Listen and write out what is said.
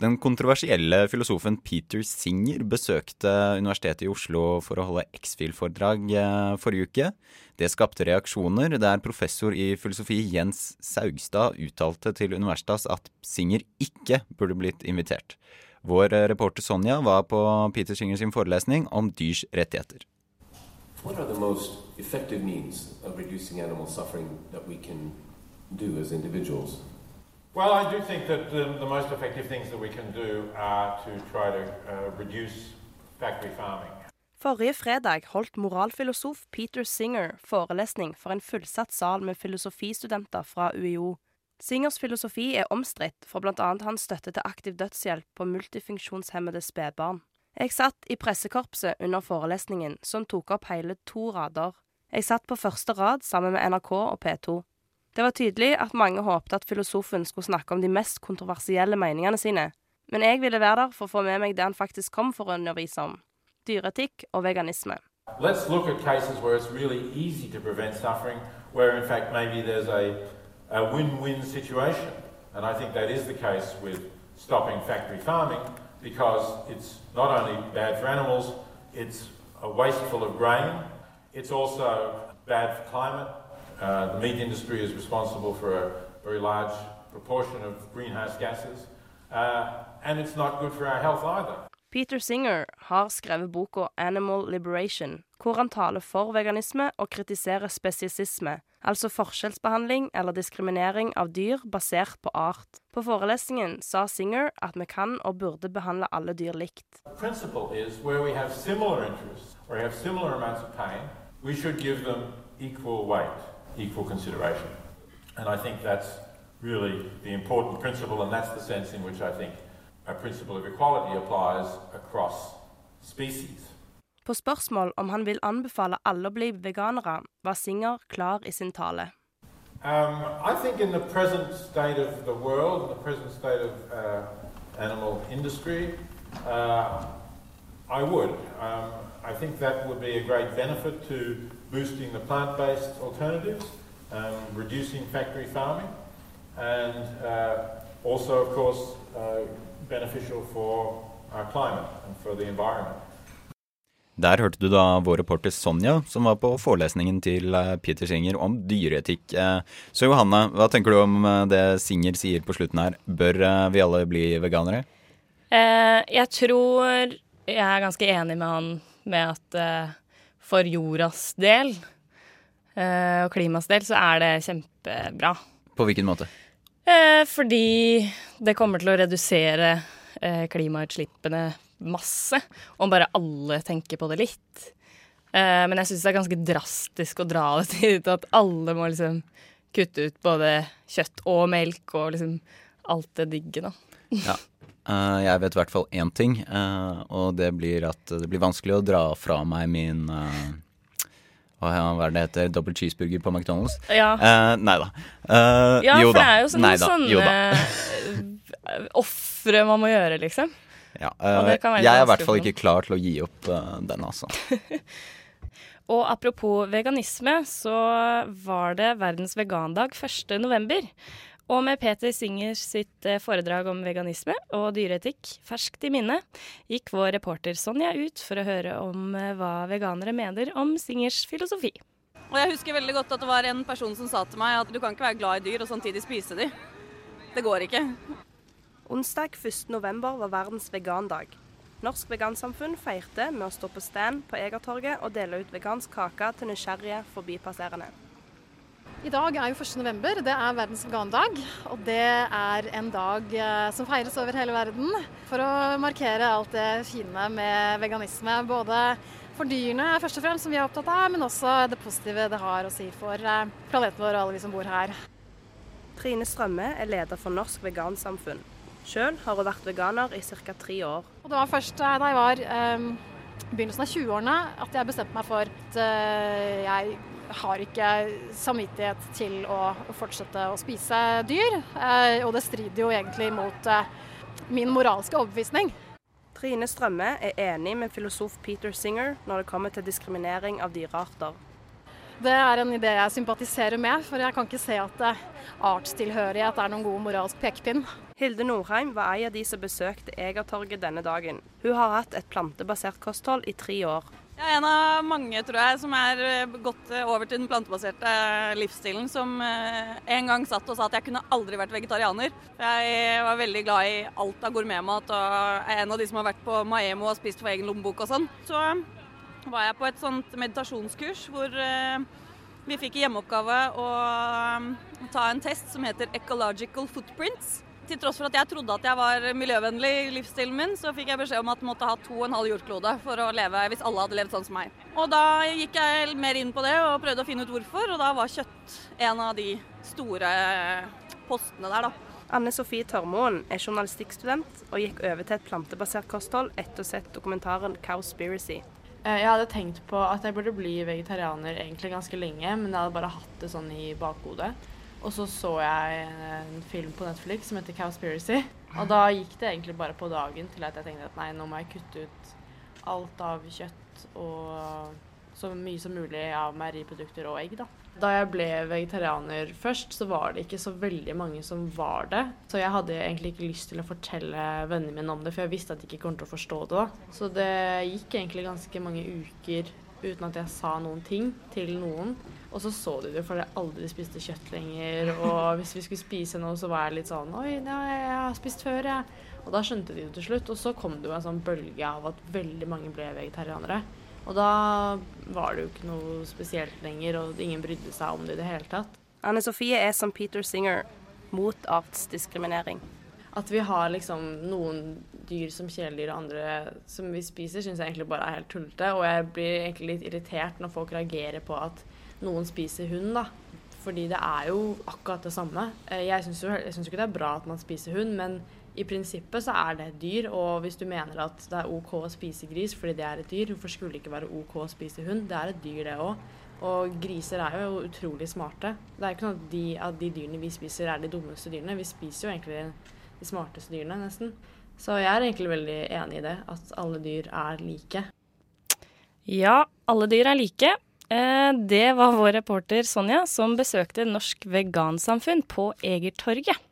Den kontroversielle filosofen Peter Singer besøkte Universitetet i Oslo for å holde X-Fil-foredrag eh, forrige uke. Det skapte reaksjoner, der professor i filosofi Jens Saugstad uttalte til Universitas at Singer ikke burde blitt invitert. Vår eh, reporter Sonja var på Peter Singer sin forelesning om dyrs rettigheter. What are the most effective means of reducing animal suffering that we can do as individuals? Well, I do think that the, the most effective things that we can do are to try to uh, reduce factory farming. Forrige fredag holdt moralfilosof Peter Singer forelesning for en fullsatt sal med filosofistudenter fra UiO. Singers filosofi er omstridt for bl.a. hans støtte til aktiv dødshjelp på multifunksjonshemmede spedbarn. Jeg satt i pressekorpset under forelesningen, som tok opp hele to rader. Jeg satt på første rad sammen med NRK og P2. Det var tydelig at mange håpte at filosofen skulle snakke om de mest kontroversielle meningene sine, men jeg ville være der for å få med meg det han faktisk kom for å undervise om dyreetikk og veganisme. Let's look at cases where it's really easy to prevent suffering, where in fact maybe there's a, a win-win situation. And I think that is the case with stopping factory farming because it's not only bad for animals, it's wasteful of grain, it's also bad for climate. Uh, the meat industry is responsible for a very large proportion of greenhouse gases, uh, and it's not good for our health either. Peter Singer har skrevet boka Animal Liberation, hvor han taler for veganisme og kritiserer spesiesisme, altså forskjellsbehandling eller diskriminering av dyr basert på art. På forelesningen sa Singer at vi kan og burde behandle alle dyr likt. The principle is where we have similar interests, where we have similar amounts of pain, we should give them equal weight, equal consideration. And I think that's really the important principle, and that's the sense in which I think a principle of equality applies across species. På spørsmål om han vil anbefale alle å bli veganere, var Singer klar i sin tale. Um, I think in the present state of the world, the present state of uh, animal industry, uh, I would. Um, I think that would be a great benefit to boosting the plant-based alternatives, um, reducing factory farming, and uh, also, of course, uh, beneficial for our climate and for the environment. Der hørte du da vår reporter Sonja, som var på forelesningen til eh, Peter Singer om dyreetikk. Eh, Så Johanne, hva tenker du om eh, det Singer sier på slutten her? Bør vi alle bli veganere? Eh, jeg tror jeg er ganske enig med han med at eh, for jordas del eh, og klimas del så er det kjempebra. På hvilken måte? Eh, fordi det kommer til å redusere eh, klimautslippene masse, om bare alle tenker på det litt. Men jeg syns det er ganske drastisk å dra det til at alle må liksom kutte ut både kjøtt og melk og liksom alt det digge, da. Ja. Eh, jeg vet i hvert fall én ting, eh, og det blir at det blir vanskelig å dra fra meg min eh, hva er det heter? Double cheeseburger på McDonald's? Ja, Uh, nei da. Uh, ja jo for det er jo sånne, sånne ofre man må gjøre, liksom. Ja, være jeg er i hvert fall ikke klar til å gi opp uh, den, altså. Og apropos veganisme, så var det verdens vegandag 1. Og med Peter Singer sitt eh, foredrag om veganisme og dyreetikk ferskt i minne, gikk vår reporter Sonja ut for å høre om eh, hva veganere mener om Singers filosofi. Og jeg husker veldig godt at det var en person som sa til meg at du kan ikke være glad i dyr og samtidig spise de. Det går ikke. Onsdag 1. november var verdens vegandag. Norsk Vegansamfunn feirte med å stå på stand på Egertorget og dele ut vegansk kake til nysgjerrige forbipasserende. I dag er jo 1. november, det er verdens vegandag. Og det er en dag eh, som feires over hele verden for å markere alt det fine med veganisme. Både for dyrene først og fremst, som vi er opptatt av, men også det positive det har å si for eh, planeten vår og alle vi som bor her. Trine Strømme er leder for Norsk Vegansamfunn. Sjøl har hun vært veganer i ca. tre år. Og det var først eh, da jeg var i i begynnelsen av 20-årene at jeg bestemte meg for at uh, jeg har ikke samvittighet til å fortsette å spise dyr. Eh, og det strider jo egentlig mot eh, min moralske overbevisning. Trine Strømme er enig med filosof Peter Singer når det kommer til diskriminering av dyrearter. Det er en idé jeg sympatiserer med, for jeg kan ikke se at eh, artstilhørighet er noen god moralsk pekepinn. Hilde Norheim var ei av de som besøkte Egertorget denne dagen. Hun har hatt et plantebasert kosthold i tre år. Jeg er en av mange, tror jeg, som er eh, gått eh, over til den plantebaserte livsstilen. Som eh, en gang satt og sa at jeg kunne aldri vært vegetarianer. Jeg var veldig glad i alt av gourmetmat og er en av de som har vært på Maemo og spist for egen lommebok og sånn. Så var jeg på et sånt meditasjonskurs hvor vi fikk i hjemmeoppgave å ta en test som heter Ecological Footprints til tross for at jeg trodde at jeg var miljøvennlig i livsstilen min, så fikk jeg beskjed om at jeg måtte ha to og en halv jordklode for å leve hvis alle hadde levd sånn som meg. Og da gikk jeg mer inn på det og prøvde å finne ut hvorfor, og da var kjøtt en av de store postene der, da. Anne Sofie Tørmoen er journalistikkstudent og gikk over til et plantebasert kosthold etter å ha sett dokumentaren Cowspiracy. Eh, jeg hadde tenkt på at jeg burde bli vegetarianer egentlig ganske lenge, men jeg hadde bare hatt det sånn i bakhodet. Og så så jeg en film på Netflix som heter Cowspiracy. Og da gikk det egentlig bare på dagen til at jeg tenkte at nei, nå må jeg kutte ut alt av kjøtt og så mye som mulig av meieriprodukter og egg, da. Da jeg ble vegetarianer først, så var det ikke så veldig mange som var det. Så jeg hadde egentlig ikke lyst til å fortelle vennene mine om det, for jeg visste at de ikke kom til å forstå det. da. Så det gikk egentlig ganske mange uker uten at jeg sa noen ting til noen. Og så så de det, for jeg aldri spiste kjøtt lenger. Og hvis vi skulle spise noe, så var jeg litt sånn Oi, ja, jeg har spist før, jeg. Og da skjønte de det til slutt. Og så kom det jo en sånn bølge av at veldig mange ble vegetarianere. Og da var det jo ikke noe spesielt lenger, og ingen brydde seg om det i det hele tatt. Anne Sofie er som Peter Singer mot artsdiskriminering. At vi har liksom noen dyr som kjæledyr og andre som vi spiser, syns jeg egentlig bare er helt tullete. Og jeg blir egentlig litt irritert når folk reagerer på at noen spiser hund, da. Fordi det er jo akkurat det samme. Eh, jeg syns jo, jo, ikke det er bra at man spiser hund, men i prinsippet så er det et dyr. Og hvis du mener at det er OK å spise gris fordi det er et dyr, hvorfor skulle det ikke være OK å spise hund? Det er et dyr, det òg. Og griser er jo utrolig smarte. Det er ikke sånn at de, at de dyrene vi spiser, er de dummeste dyrene. Vi spiser jo egentlig de smarteste dyrene, nesten. Så jeg er egentlig veldig enig i det, at alle dyr er like. Ja, alle dyr er like. Eh, det var vår reporter Sonja som besøkte Norsk Vegansamfunn på Egertorget.